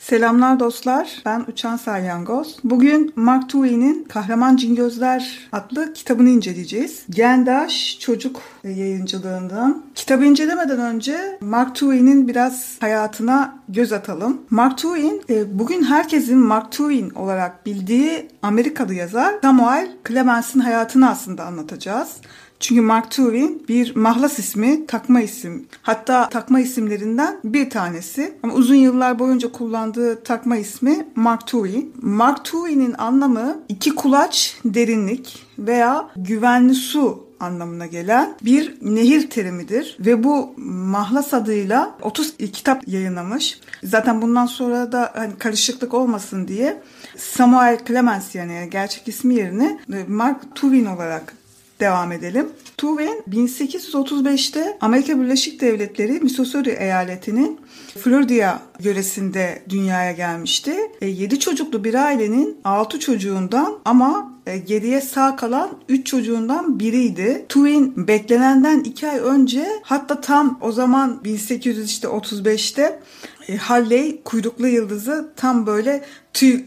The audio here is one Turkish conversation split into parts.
Selamlar dostlar, ben Uçan Salyangoz. Bugün Mark Twain'in Kahraman Cingözler adlı kitabını inceleyeceğiz. Gendaş Çocuk yayıncılığından. Kitabı incelemeden önce Mark Twain'in biraz hayatına göz atalım. Mark Twain, e, bugün herkesin Mark Twain olarak bildiği Amerikalı yazar Samuel Clemens'in hayatını aslında anlatacağız. Çünkü Mark Twain bir mahlas ismi, takma isim. Hatta takma isimlerinden bir tanesi. Ama uzun yıllar boyunca kullandığı takma ismi Mark Twain. Mark Twain'in anlamı iki kulaç derinlik veya güvenli su anlamına gelen bir nehir terimidir ve bu mahlas adıyla 30 kitap yayınlamış. Zaten bundan sonra da hani karışıklık olmasın diye Samuel Clemens yani gerçek ismi yerine Mark Twain olarak devam edelim. Twain 1835'te Amerika Birleşik Devletleri Missouri eyaletinin Florida yöresinde dünyaya gelmişti. 7 e, çocuklu bir ailenin 6 çocuğundan ama geriye sağ kalan 3 çocuğundan biriydi. Twain beklenenden 2 ay önce hatta tam o zaman 1835'te e, Halley kuyruklu yıldızı tam böyle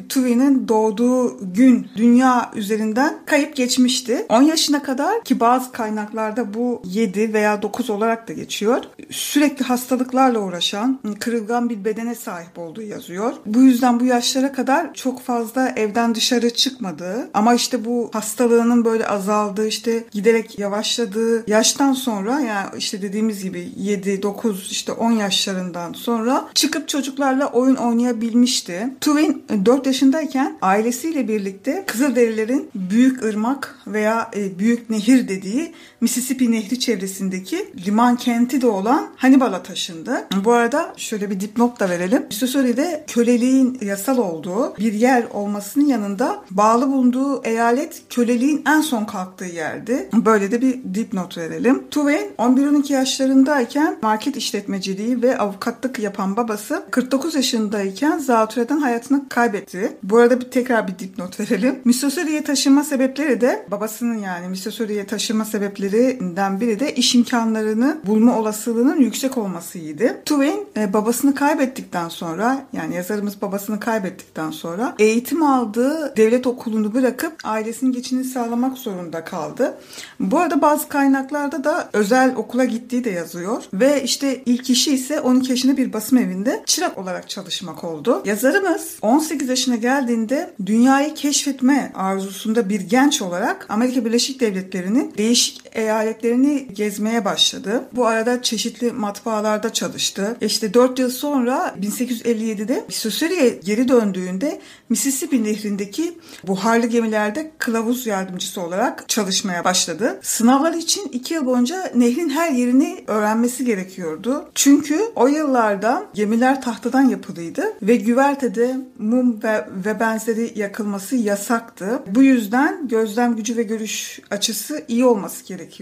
Tuvi'nin doğduğu gün dünya üzerinden kayıp geçmişti. 10 yaşına kadar ki bazı kaynaklarda bu 7 veya 9 olarak da geçiyor. Sürekli hastalıklarla uğraşan, kırılgan bir bedene sahip olduğu yazıyor. Bu yüzden bu yaşlara kadar çok fazla evden dışarı çıkmadığı ama işte bu hastalığının böyle azaldığı işte giderek yavaşladığı yaştan sonra yani işte dediğimiz gibi 7, 9 işte 10 yaşlarından sonra çıkıp çocuklarla oyun oynayabilmişti. Twain 4 yaşındayken ailesiyle birlikte Kızılderililerin Büyük Irmak veya e, Büyük Nehir dediği Mississippi Nehri çevresindeki liman kenti de olan Hannibal'a taşındı. Bu arada şöyle bir dipnot da verelim. Missouri'de köleliğin yasal olduğu bir yer olmasının yanında bağlı bulunduğu eyalet köleliğin en son kalktığı yerdi. Böyle de bir dipnot verelim. Twain 11-12 yaşlarındayken market işletmeciliği ve avukatlık yapan babası 49 yaşındayken zatürreden hayatını kaybetti. Bu arada bir tekrar bir dipnot verelim. Missouri'ye taşınma sebepleri de babasının yani Missouri'ye taşınma sebeplerinden biri de iş imkanlarını bulma olasılığının yüksek olmasıydı. Twain e, babasını kaybettikten sonra yani yazarımız babasını kaybettikten sonra eğitim aldığı devlet okulunu bırakıp ailesinin geçini sağlamak zorunda kaldı. Bu arada bazı kaynaklarda da özel okula gittiği de yazıyor ve işte ilk işi ise 12 yaşında bir basım evinde çırak olarak çalışmak oldu. Yazarımız 18 yaşına geldiğinde dünyayı keşfetme arzusunda bir genç olarak Amerika Birleşik Devletleri'nin değişik eyaletlerini gezmeye başladı. Bu arada çeşitli matbaalarda çalıştı. İşte 4 yıl sonra 1857'de Missouri'ye geri döndüğünde Mississippi Nehri'ndeki buharlı gemilerde kılavuz yardımcısı olarak çalışmaya başladı. Sınavlar için 2 yıl boyunca nehrin her yerini öğrenmesi gerekiyordu. Çünkü o yıllarda gemiler tahtadan yapılıydı ve güvertede mum ve, ve benzeri yakılması yasaktı. Bu yüzden gözlem gücü ve görüş açısı iyi olması gerekiyordu.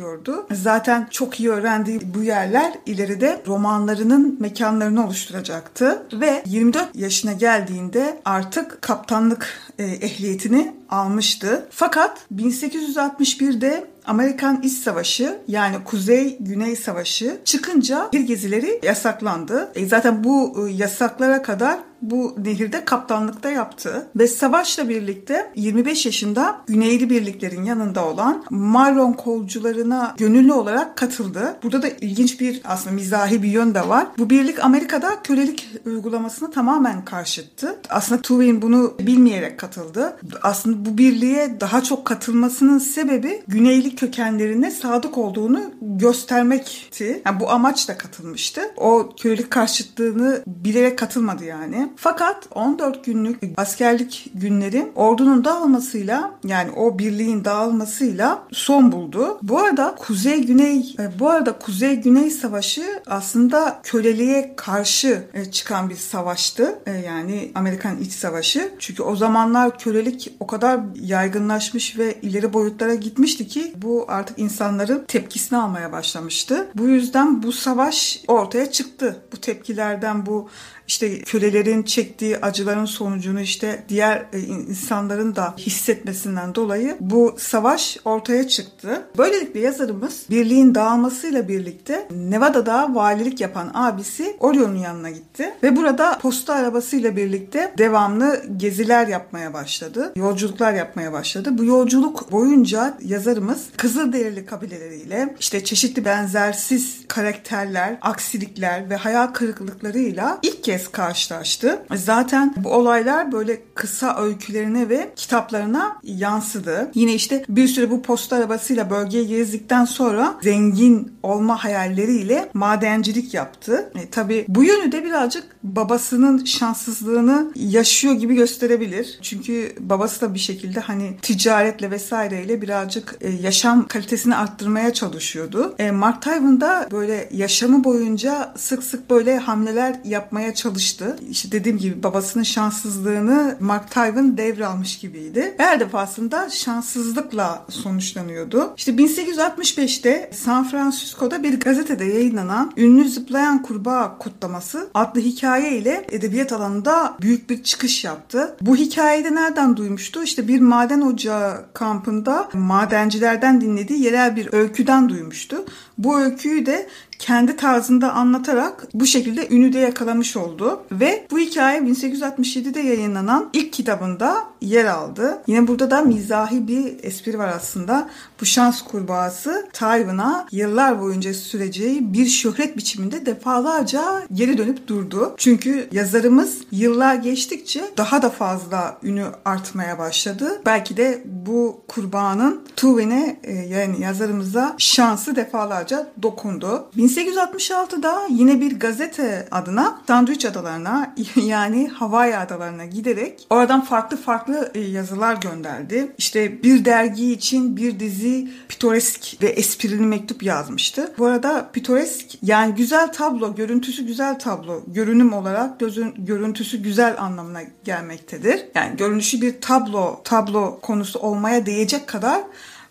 Zaten çok iyi öğrendiği bu yerler ileride romanlarının mekanlarını oluşturacaktı ve 24 yaşına geldiğinde artık kaptanlık e, ehliyetini almıştı. Fakat 1861'de Amerikan İç Savaşı yani Kuzey-Güney Savaşı çıkınca bir gezileri yasaklandı. E zaten bu e, yasaklara kadar bu nehirde kaptanlıkta yaptı ve savaşla birlikte 25 yaşında Güneyli birliklerin yanında olan Marlon kolcularına gönüllü olarak katıldı. Burada da ilginç bir aslında mizahi bir yön de var. Bu birlik Amerika'da kölelik uygulamasını tamamen karşıttı. Aslında Twain bunu bilmeyerek katıldı. Aslında bu birliğe daha çok katılmasının sebebi Güneyli kökenlerine sadık olduğunu göstermekti. Yani bu amaçla katılmıştı. O kölelik karşıtlığını bilerek katılmadı yani. Fakat 14 günlük askerlik günleri ordunun dağılmasıyla yani o birliğin dağılmasıyla son buldu. Bu arada Kuzey-Güney e, bu arada Kuzey-Güney Savaşı aslında köleliğe karşı e, çıkan bir savaştı. E, yani Amerikan İç Savaşı. Çünkü o zamanlar kölelik o kadar yaygınlaşmış ve ileri boyutlara gitmişti ki bu artık insanların tepkisini almaya başlamıştı. Bu yüzden bu savaş ortaya çıktı. Bu tepkilerden bu işte kölelerin çektiği acıların sonucunu işte diğer e, insanların da hissetmesinden dolayı bu savaş ortaya çıktı. Böylelikle yazarımız birliğin dağılmasıyla birlikte Nevada'da valilik yapan abisi Orion'un yanına gitti ve burada posta arabasıyla birlikte devamlı geziler yapmaya başladı. Yolculuklar yapmaya başladı. Bu yolculuk boyunca yazarımız Kızılderili kabileleriyle işte çeşitli benzersiz karakterler, aksilikler ve hayal kırıklıklarıyla ilk kez karşılaştı. Zaten bu olaylar böyle kısa öykülerine ve kitaplarına yansıdı. Yine işte bir süre bu posta arabasıyla bölgeye gezdikten sonra zengin olma hayalleriyle madencilik yaptı. E, tabii bu yönü de birazcık babasının şanssızlığını yaşıyor gibi gösterebilir. Çünkü babası da bir şekilde hani ticaretle vesaireyle birazcık e, yaşam kalitesini arttırmaya çalışıyordu. E, Mark Twain da böyle yaşamı boyunca sık sık böyle hamleler yapmaya çalıştı. İşte dediğim gibi babasının şanssızlığını Mark Twain devralmış gibiydi. Her defasında şanssızlıkla sonuçlanıyordu. İşte 1865'te San Francisco'da bir gazetede yayınlanan Ünlü Zıplayan Kurbağa Kutlaması adlı hikaye ile edebiyat alanında büyük bir çıkış yaptı. Bu hikayede nereden duymuştu? İşte bir maden ocağı kampında madencilerden dinlediği yerel bir öyküden duymuştu. Bu öyküyü de kendi tarzında anlatarak bu şekilde ünü de yakalamış oldu. Ve bu hikaye 1867'de yayınlanan ilk kitabında yer aldı. Yine burada da mizahi bir espri var aslında. Bu şans kurbağası Tywin'a yıllar boyunca süreceği bir şöhret biçiminde defalarca geri dönüp durdu. Çünkü yazarımız yıllar geçtikçe daha da fazla ünü artmaya başladı. Belki de bu kurbağanın Tywin'e e, yani yazarımıza şansı defalarca dokundu. 1866'da yine bir gazete adına Sandwich Adalarına yani Hawaii Adalarına giderek oradan farklı farklı e, yazılar gönderdi. İşte bir dergi için bir dizi pitoresk ve esprili mektup yazmıştı. Bu arada pitoresk yani güzel tablo, görüntüsü güzel tablo, görünüm olarak gözün görüntüsü güzel anlamına gelmektedir. Yani görünüşü bir tablo, tablo konusu olmaya değecek kadar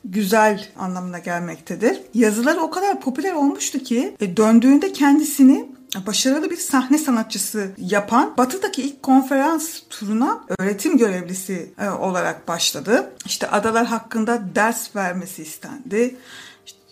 güzel anlamına gelmektedir. Yazıları o kadar popüler olmuştu ki e, döndüğünde kendisini başarılı bir sahne sanatçısı yapan Batı'daki ilk konferans turuna öğretim görevlisi e, olarak başladı. İşte adalar hakkında ders vermesi istendi.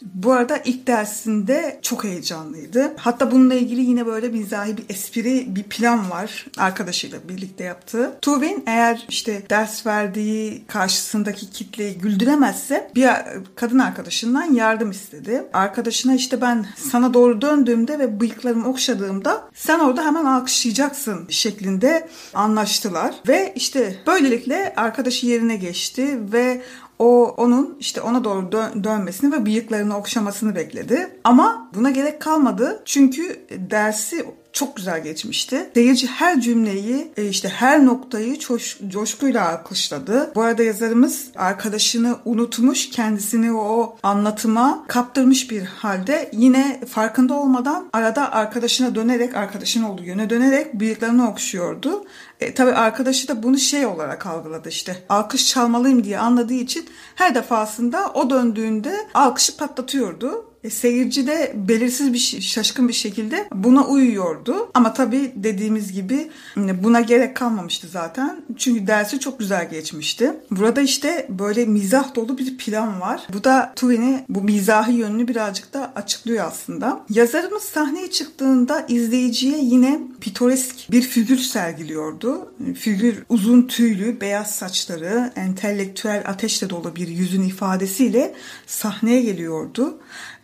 Bu arada ilk dersinde çok heyecanlıydı. Hatta bununla ilgili yine böyle mizahi bir espri, bir plan var arkadaşıyla birlikte yaptığı. Tuvin eğer işte ders verdiği karşısındaki kitleyi güldüremezse bir kadın arkadaşından yardım istedi. Arkadaşına işte ben sana doğru döndüğümde ve bıyıklarımı okşadığımda sen orada hemen alkışlayacaksın şeklinde anlaştılar. Ve işte böylelikle arkadaşı yerine geçti ve o onun işte ona doğru dön- dönmesini ve bıyıklarını okşamasını bekledi. Ama buna gerek kalmadı. Çünkü dersi çok güzel geçmişti. Seyirci her cümleyi, e, işte her noktayı coş, coşkuyla alkışladı. Bu arada yazarımız arkadaşını unutmuş, kendisini o anlatıma kaptırmış bir halde yine farkında olmadan arada arkadaşına dönerek, arkadaşın olduğu yöne dönerek bıyıklarını okşuyordu. E, tabii arkadaşı da bunu şey olarak algıladı işte. Alkış çalmalıyım diye anladığı için her defasında o döndüğünde alkışı patlatıyordu. E, seyirci de belirsiz bir şaşkın bir şekilde buna uyuyordu. Ama tabii dediğimiz gibi e, buna gerek kalmamıştı zaten. Çünkü dersi çok güzel geçmişti. Burada işte böyle mizah dolu bir plan var. Bu da Twain'i bu mizahi yönünü birazcık da açıklıyor aslında. Yazarımız sahneye çıktığında izleyiciye yine pitoresk bir figür sergiliyordu. Figür uzun tüylü, beyaz saçları, entelektüel ateşle dolu bir yüzün ifadesiyle sahneye geliyordu.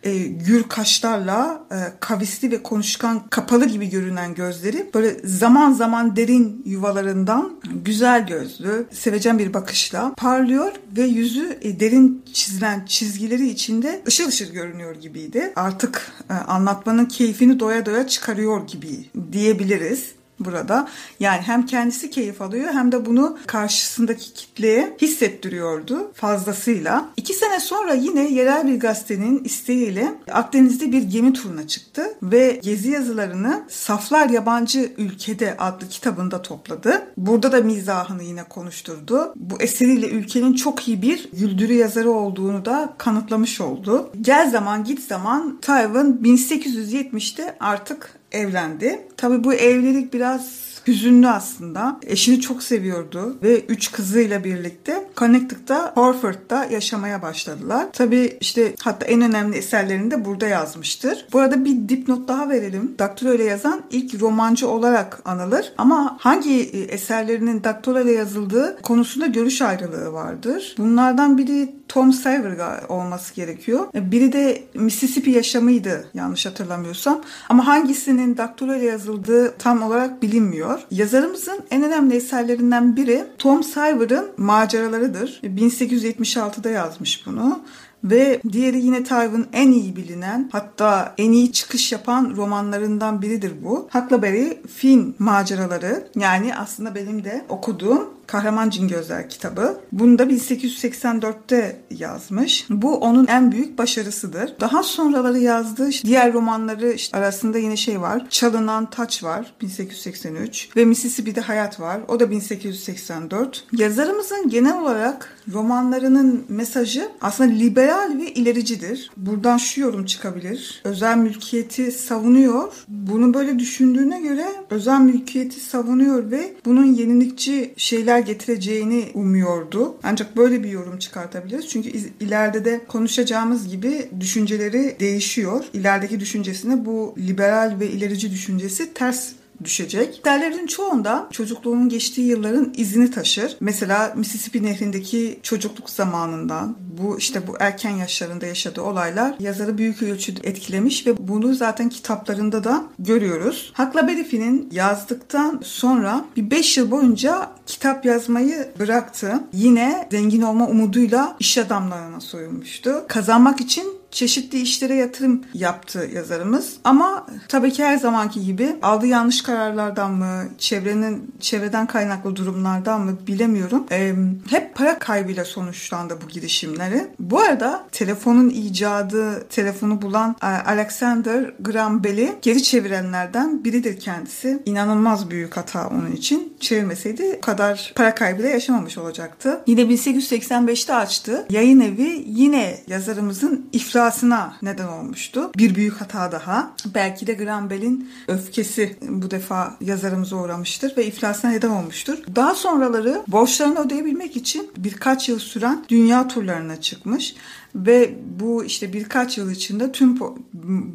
E, gür kaşlarla e, kavisli ve konuşkan kapalı gibi görünen gözleri böyle zaman zaman derin yuvalarından güzel gözlü, sevecen bir bakışla parlıyor ve yüzü e, derin çizilen çizgileri içinde ışıl ışıl görünüyor gibiydi. Artık e, anlatmanın keyfini doya doya çıkarıyor gibi diyebiliriz burada. Yani hem kendisi keyif alıyor hem de bunu karşısındaki kitleye hissettiriyordu fazlasıyla. İki sene sonra yine yerel bir gazetenin isteğiyle Akdeniz'de bir gemi turuna çıktı ve gezi yazılarını Saflar Yabancı Ülkede adlı kitabında topladı. Burada da mizahını yine konuşturdu. Bu eseriyle ülkenin çok iyi bir güldürü yazarı olduğunu da kanıtlamış oldu. Gel zaman git zaman Tayvan 1870'te artık evlendi. Tabii bu evlilik biraz hüzünlü aslında. Eşini çok seviyordu ve üç kızıyla birlikte Connecticut'ta, Horford'da yaşamaya başladılar. Tabii işte hatta en önemli eserlerini de burada yazmıştır. Bu arada bir dipnot daha verelim. Daktilo ile yazan ilk romancı olarak anılır ama hangi e, eserlerinin daktilo ile yazıldığı konusunda görüş ayrılığı vardır. Bunlardan biri Tom Sawyer olması gerekiyor. E, biri de Mississippi yaşamıydı yanlış hatırlamıyorsam. Ama hangisinin daktilo yazıldığı tam olarak bilinmiyor. Yazarımızın en önemli eserlerinden biri Tom Sawyer'ın maceralarıdır. 1876'da yazmış bunu ve diğeri yine Tywin en iyi bilinen hatta en iyi çıkış yapan romanlarından biridir bu. Huckleberry Finn maceraları yani aslında benim de okuduğum Kahraman Cingözler kitabı. Bunu da 1884'te yazmış. Bu onun en büyük başarısıdır. Daha sonraları yazdığı diğer romanları işte arasında yine şey var. Çalınan Taç var 1883 ve Mississippi'de Hayat var. O da 1884. Yazarımızın genel olarak romanlarının mesajı aslında liberal ve ilericidir. Buradan şu yorum çıkabilir. Özel mülkiyeti savunuyor. Bunu böyle düşündüğüne göre özel mülkiyeti savunuyor ve bunun yenilikçi şeyler şeyler getireceğini umuyordu. Ancak böyle bir yorum çıkartabiliriz. Çünkü ileride de konuşacağımız gibi düşünceleri değişiyor. İlerideki düşüncesine bu liberal ve ilerici düşüncesi ters düşecek. Derlerin çoğunda çocukluğunun geçtiği yılların izini taşır. Mesela Mississippi Nehri'ndeki çocukluk zamanından bu işte bu erken yaşlarında yaşadığı olaylar yazarı büyük ölçüde etkilemiş ve bunu zaten kitaplarında da görüyoruz. Huckleberry Finn'in yazdıktan sonra bir 5 yıl boyunca kitap yazmayı bıraktı. Yine zengin olma umuduyla iş adamlarına soyulmuştu. Kazanmak için çeşitli işlere yatırım yaptı yazarımız. Ama tabii ki her zamanki gibi aldığı yanlış kararlardan mı, çevrenin çevreden kaynaklı durumlardan mı bilemiyorum. Ee, hep para kaybıyla sonuçlandı bu girişimleri. Bu arada telefonun icadı, telefonu bulan e, Alexander Graham Bell'i geri çevirenlerden biridir kendisi. İnanılmaz büyük hata onun için. Çevirmeseydi o kadar para kaybıyla yaşamamış olacaktı. Yine 1885'te açtı. Yayın evi yine yazarımızın iflas iflasına neden olmuştu. Bir büyük hata daha. Belki de Graham Bell'in öfkesi bu defa yazarımıza uğramıştır ve iflasına neden olmuştur. Daha sonraları borçlarını ödeyebilmek için birkaç yıl süren dünya turlarına çıkmış ve bu işte birkaç yıl içinde tüm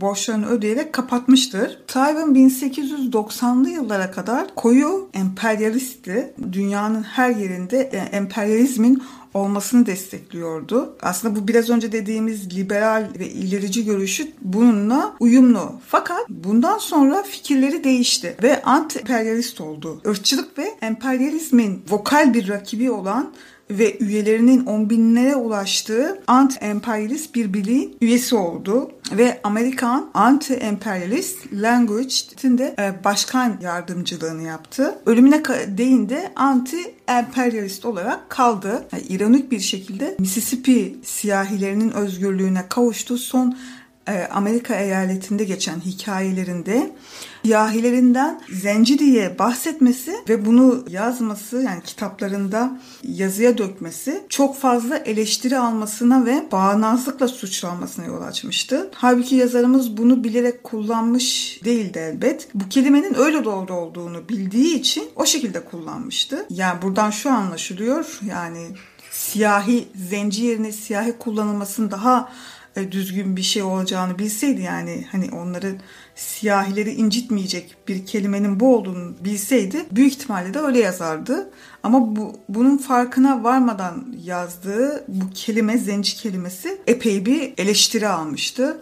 borçlarını ödeyerek kapatmıştır. Tayvan 1890'lı yıllara kadar koyu emperyalistti. Dünyanın her yerinde e, emperyalizmin olmasını destekliyordu. Aslında bu biraz önce dediğimiz liberal ve ilerici görüşü bununla uyumlu. Fakat bundan sonra fikirleri değişti ve anti-emperyalist oldu. Irkçılık ve emperyalizmin vokal bir rakibi olan ve üyelerinin on binlere ulaştığı anti-emperyalist bir birliğin üyesi oldu ve Amerikan Anti-Emperyalist Language'in de e, başkan yardımcılığını yaptı. Ölümüne değin de anti-emperyalist olarak kaldı. Yani ironik bir şekilde Mississippi siyahilerinin özgürlüğüne kavuştu. Son e, Amerika eyaletinde geçen hikayelerinde yahilerinden zenci diye bahsetmesi ve bunu yazması yani kitaplarında yazıya dökmesi çok fazla eleştiri almasına ve bağnazlıkla suçlanmasına yol açmıştı. Halbuki yazarımız bunu bilerek kullanmış değildi elbet. Bu kelimenin öyle doğru olduğunu bildiği için o şekilde kullanmıştı. Yani buradan şu anlaşılıyor yani siyahi zenci yerine siyahi kullanılmasının daha e, düzgün bir şey olacağını bilseydi yani hani onları siyahileri incitmeyecek bir kelimenin bu olduğunu bilseydi büyük ihtimalle de öyle yazardı. Ama bu bunun farkına varmadan yazdığı bu kelime zenci kelimesi epey bir eleştiri almıştı.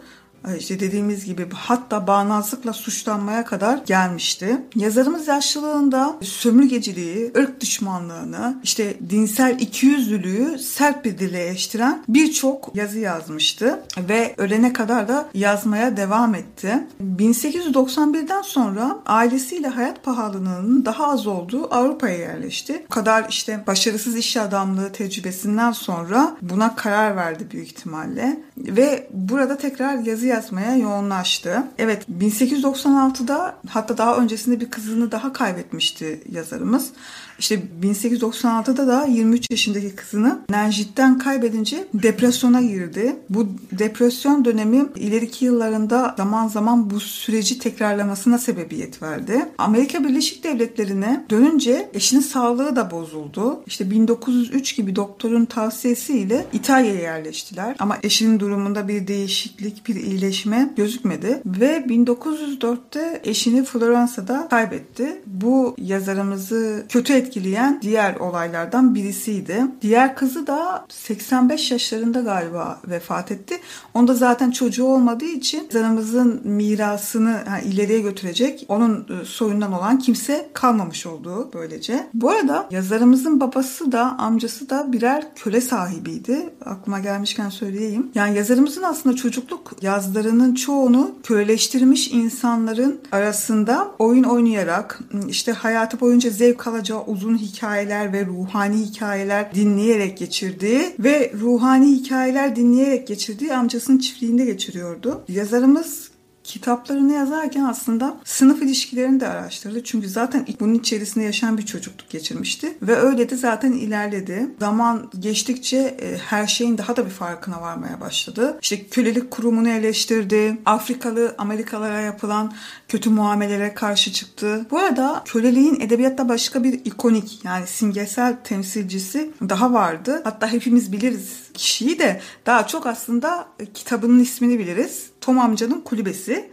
İşte dediğimiz gibi hatta bağnazlıkla suçlanmaya kadar gelmişti. Yazarımız yaşlılığında sömürgeciliği, ırk düşmanlığını, işte dinsel ikiyüzlülüğü sert bir dile eleştiren birçok yazı yazmıştı ve ölene kadar da yazmaya devam etti. 1891'den sonra ailesiyle hayat pahalılığının daha az olduğu Avrupa'ya yerleşti. Bu kadar işte başarısız iş adamlığı tecrübesinden sonra buna karar verdi büyük ihtimalle ve burada tekrar yazı yazmaya yoğunlaştı. Evet 1896'da hatta daha öncesinde bir kızını daha kaybetmişti yazarımız. İşte 1896'da da 23 yaşındaki kızını Nerjit'ten kaybedince depresyona girdi. Bu depresyon dönemi ileriki yıllarında zaman zaman bu süreci tekrarlamasına sebebiyet verdi. Amerika Birleşik Devletleri'ne dönünce eşinin sağlığı da bozuldu. İşte 1903 gibi doktorun tavsiyesiyle İtalya'ya yerleştiler. Ama eşinin durumunda bir değişiklik, bir iyileşme gözükmedi. Ve 1904'te eşini Floransa'da kaybetti. Bu yazarımızı kötü etkileyen diğer olaylardan birisiydi. Diğer kızı da 85 yaşlarında galiba vefat etti. Onda zaten çocuğu olmadığı için zanımızın mirasını yani ileriye götürecek onun e, soyundan olan kimse kalmamış olduğu böylece. Bu arada yazarımızın babası da amcası da birer köle sahibiydi. Aklıma gelmişken söyleyeyim. Yani yazarımızın aslında çocukluk yazlarının çoğunu köleleştirmiş insanların arasında oyun oynayarak işte hayatı boyunca zevk alacağı uzun hikayeler ve ruhani hikayeler dinleyerek geçirdiği ve ruhani hikayeler dinleyerek geçirdiği amcasının çiftliğinde geçiriyordu. Yazarımız kitaplarını yazarken aslında sınıf ilişkilerini de araştırdı. Çünkü zaten bunun içerisinde yaşayan bir çocukluk geçirmişti. Ve öyle de zaten ilerledi. Zaman geçtikçe e, her şeyin daha da bir farkına varmaya başladı. İşte kölelik kurumunu eleştirdi. Afrikalı Amerikalara yapılan kötü muamelelere karşı çıktı. Bu arada köleliğin edebiyatta başka bir ikonik yani simgesel temsilcisi daha vardı. Hatta hepimiz biliriz kişiyi de daha çok aslında kitabının ismini biliriz. Tom amcanın kulübesi.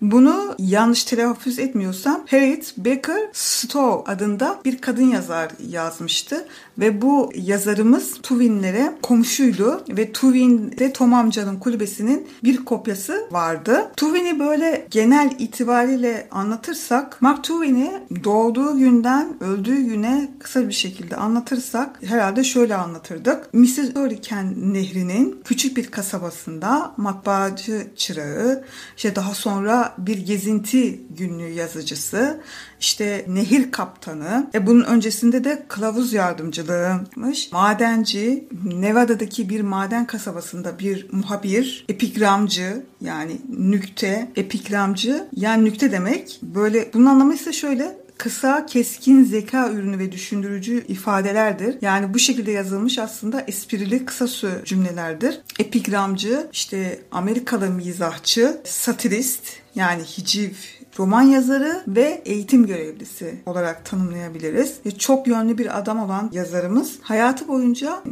Bunu yanlış telaffuz etmiyorsam Harriet Baker Stowe adında bir kadın yazar yazmıştı. Ve bu yazarımız Tuvin'lere komşuydu ve Tuvin'de Tom amcanın kulübesinin bir kopyası vardı. Tuvin'i böyle genel itibariyle anlatırsak Mark Tuvin'i doğduğu günden öldüğü güne kısa bir şekilde anlatırsak herhalde şöyle anlatırdık. Mrs. Hurricane Nehri'nin küçük bir kasabasında matbaacı çırağı, işte daha sonra bir gezinti günlüğü yazıcısı, işte nehir kaptanı, e bunun öncesinde de kılavuz yardımcılığıymış. Madenci, Nevada'daki bir maden kasabasında bir muhabir, epigramcı yani nükte, epigramcı yani nükte demek. Böyle bunun anlamı ise şöyle kısa, keskin zeka ürünü ve düşündürücü ifadelerdir. Yani bu şekilde yazılmış aslında esprili kısa cümlelerdir. Epigramcı, işte Amerikalı mizahçı, satirist yani hiciv roman yazarı ve eğitim görevlisi olarak tanımlayabiliriz. Ve çok yönlü bir adam olan yazarımız hayatı boyunca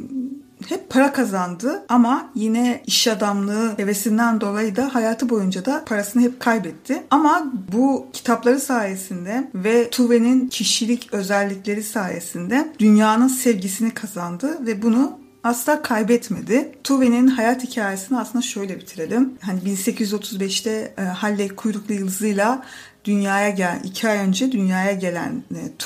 hep para kazandı ama yine iş adamlığı hevesinden dolayı da hayatı boyunca da parasını hep kaybetti. Ama bu kitapları sayesinde ve Tuve'nin kişilik özellikleri sayesinde dünyanın sevgisini kazandı ve bunu asla kaybetmedi. Tuve'nin hayat hikayesini aslında şöyle bitirelim. Hani 1835'te e, kuyruklu yıldızıyla dünyaya gel, iki ay önce dünyaya gelen e,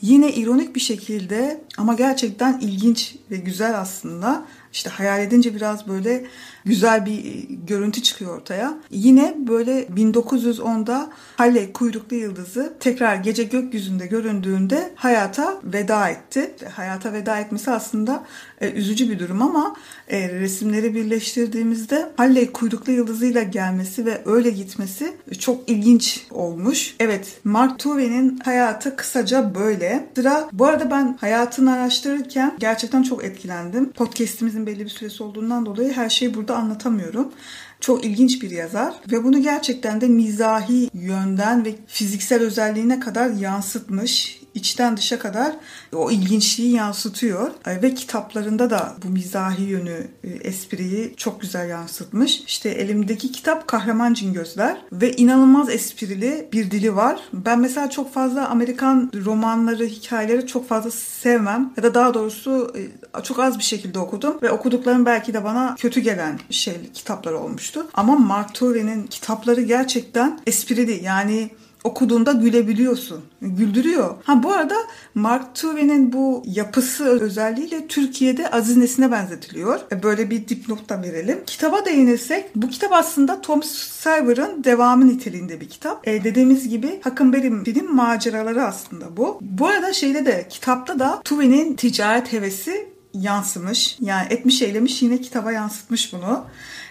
yine ironik bir şekilde ama gerçekten ilginç ve güzel aslında. İşte hayal edince biraz böyle güzel bir e, görüntü çıkıyor ortaya. Yine böyle 1910'da Halley kuyruklu yıldızı tekrar gece gökyüzünde göründüğünde hayata veda etti. Hayata veda etmesi aslında e, üzücü bir durum ama e, resimleri birleştirdiğimizde Halley kuyruklu yıldızıyla gelmesi ve öyle gitmesi çok ilginç olmuş. Evet Mark Twain'in hayatı kısaca böyle. Sıra bu arada ben hayatını araştırırken gerçekten çok etkilendim. Podcast'imizin belli bir süresi olduğundan dolayı her şeyi burada anlatamıyorum. Çok ilginç bir yazar ve bunu gerçekten de mizahi yönden ve fiziksel özelliğine kadar yansıtmış içten dışa kadar o ilginçliği yansıtıyor. Ve kitaplarında da bu mizahi yönü, e, espriyi çok güzel yansıtmış. İşte elimdeki kitap Kahraman Cingözler ve inanılmaz esprili bir dili var. Ben mesela çok fazla Amerikan romanları, hikayeleri çok fazla sevmem. Ya da daha doğrusu e, çok az bir şekilde okudum ve okuduklarım belki de bana kötü gelen şey kitaplar olmuştu. Ama Mark Twain'in kitapları gerçekten esprili. Yani okuduğunda gülebiliyorsun. Güldürüyor. Ha bu arada Mark Twain'in bu yapısı özelliğiyle Türkiye'de Aziz Nesin'e benzetiliyor. E, böyle bir dipnot da verelim. Kitaba değinirsek bu kitap aslında Tom Sawyer'ın devamı niteliğinde bir kitap. E, dediğimiz gibi Huckleberry'nin maceraları aslında bu. Bu arada şeyde de kitapta da Twain'in ticaret hevesi yansımış. Yani etmiş eylemiş yine kitaba yansıtmış bunu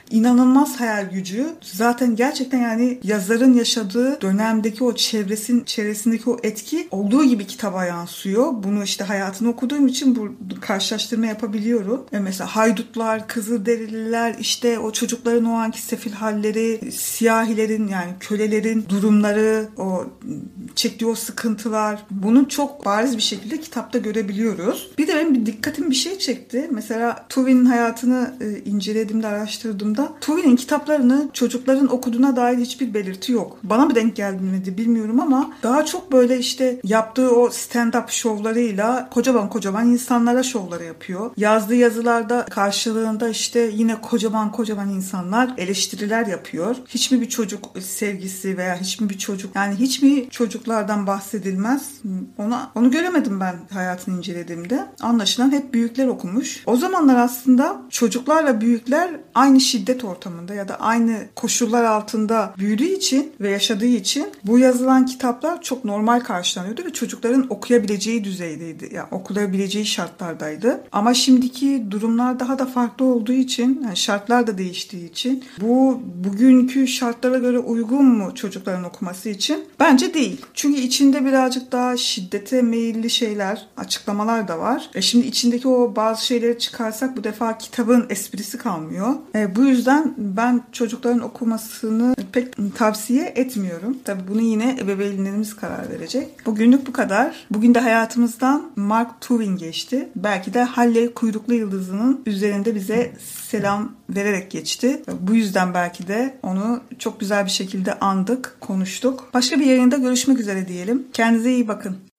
inanılmaz hayal gücü. Zaten gerçekten yani yazarın yaşadığı dönemdeki o çevresin çevresindeki o etki olduğu gibi kitaba yansıyor. Bunu işte hayatını okuduğum için bu karşılaştırma yapabiliyorum. E mesela haydutlar, kızılderililer, işte o çocukların o anki sefil halleri, siyahilerin yani kölelerin durumları, o çektiği o sıkıntılar bunu çok bariz bir şekilde kitapta görebiliyoruz. Bir de benim dikkatim bir şey çekti. Mesela Tuvin'in hayatını e, incelediğimde, araştırdığımda baktığımda Tuvi'nin kitaplarını çocukların okuduğuna dair hiçbir belirti yok. Bana mı denk gelmedi bilmiyorum ama daha çok böyle işte yaptığı o stand-up şovlarıyla kocaman kocaman insanlara şovları yapıyor. Yazdığı yazılarda karşılığında işte yine kocaman kocaman insanlar eleştiriler yapıyor. Hiç mi bir çocuk sevgisi veya hiç mi bir çocuk yani hiç mi çocuklardan bahsedilmez? Ona onu göremedim ben hayatını incelediğimde. Anlaşılan hep büyükler okumuş. O zamanlar aslında çocuklarla büyükler aynı şiddet şiddet ortamında ya da aynı koşullar altında büyüdüğü için ve yaşadığı için bu yazılan kitaplar çok normal karşılanıyordu ve çocukların okuyabileceği düzeydeydi. Yani okulabileceği şartlardaydı. Ama şimdiki durumlar daha da farklı olduğu için, yani şartlar da değiştiği için bu bugünkü şartlara göre uygun mu çocukların okuması için? Bence değil. Çünkü içinde birazcık daha şiddete meyilli şeyler, açıklamalar da var. E şimdi içindeki o bazı şeyleri çıkarsak bu defa kitabın esprisi kalmıyor. E bu yüzden ben çocukların okumasını pek tavsiye etmiyorum. Tabii bunu yine ebeveynlerimiz karar verecek. Bugünlük bu kadar. Bugün de hayatımızdan Mark Twain geçti. Belki de Halley kuyruklu yıldızının üzerinde bize selam vererek geçti. Bu yüzden belki de onu çok güzel bir şekilde andık, konuştuk. Başka bir yayında görüşmek üzere diyelim. Kendinize iyi bakın.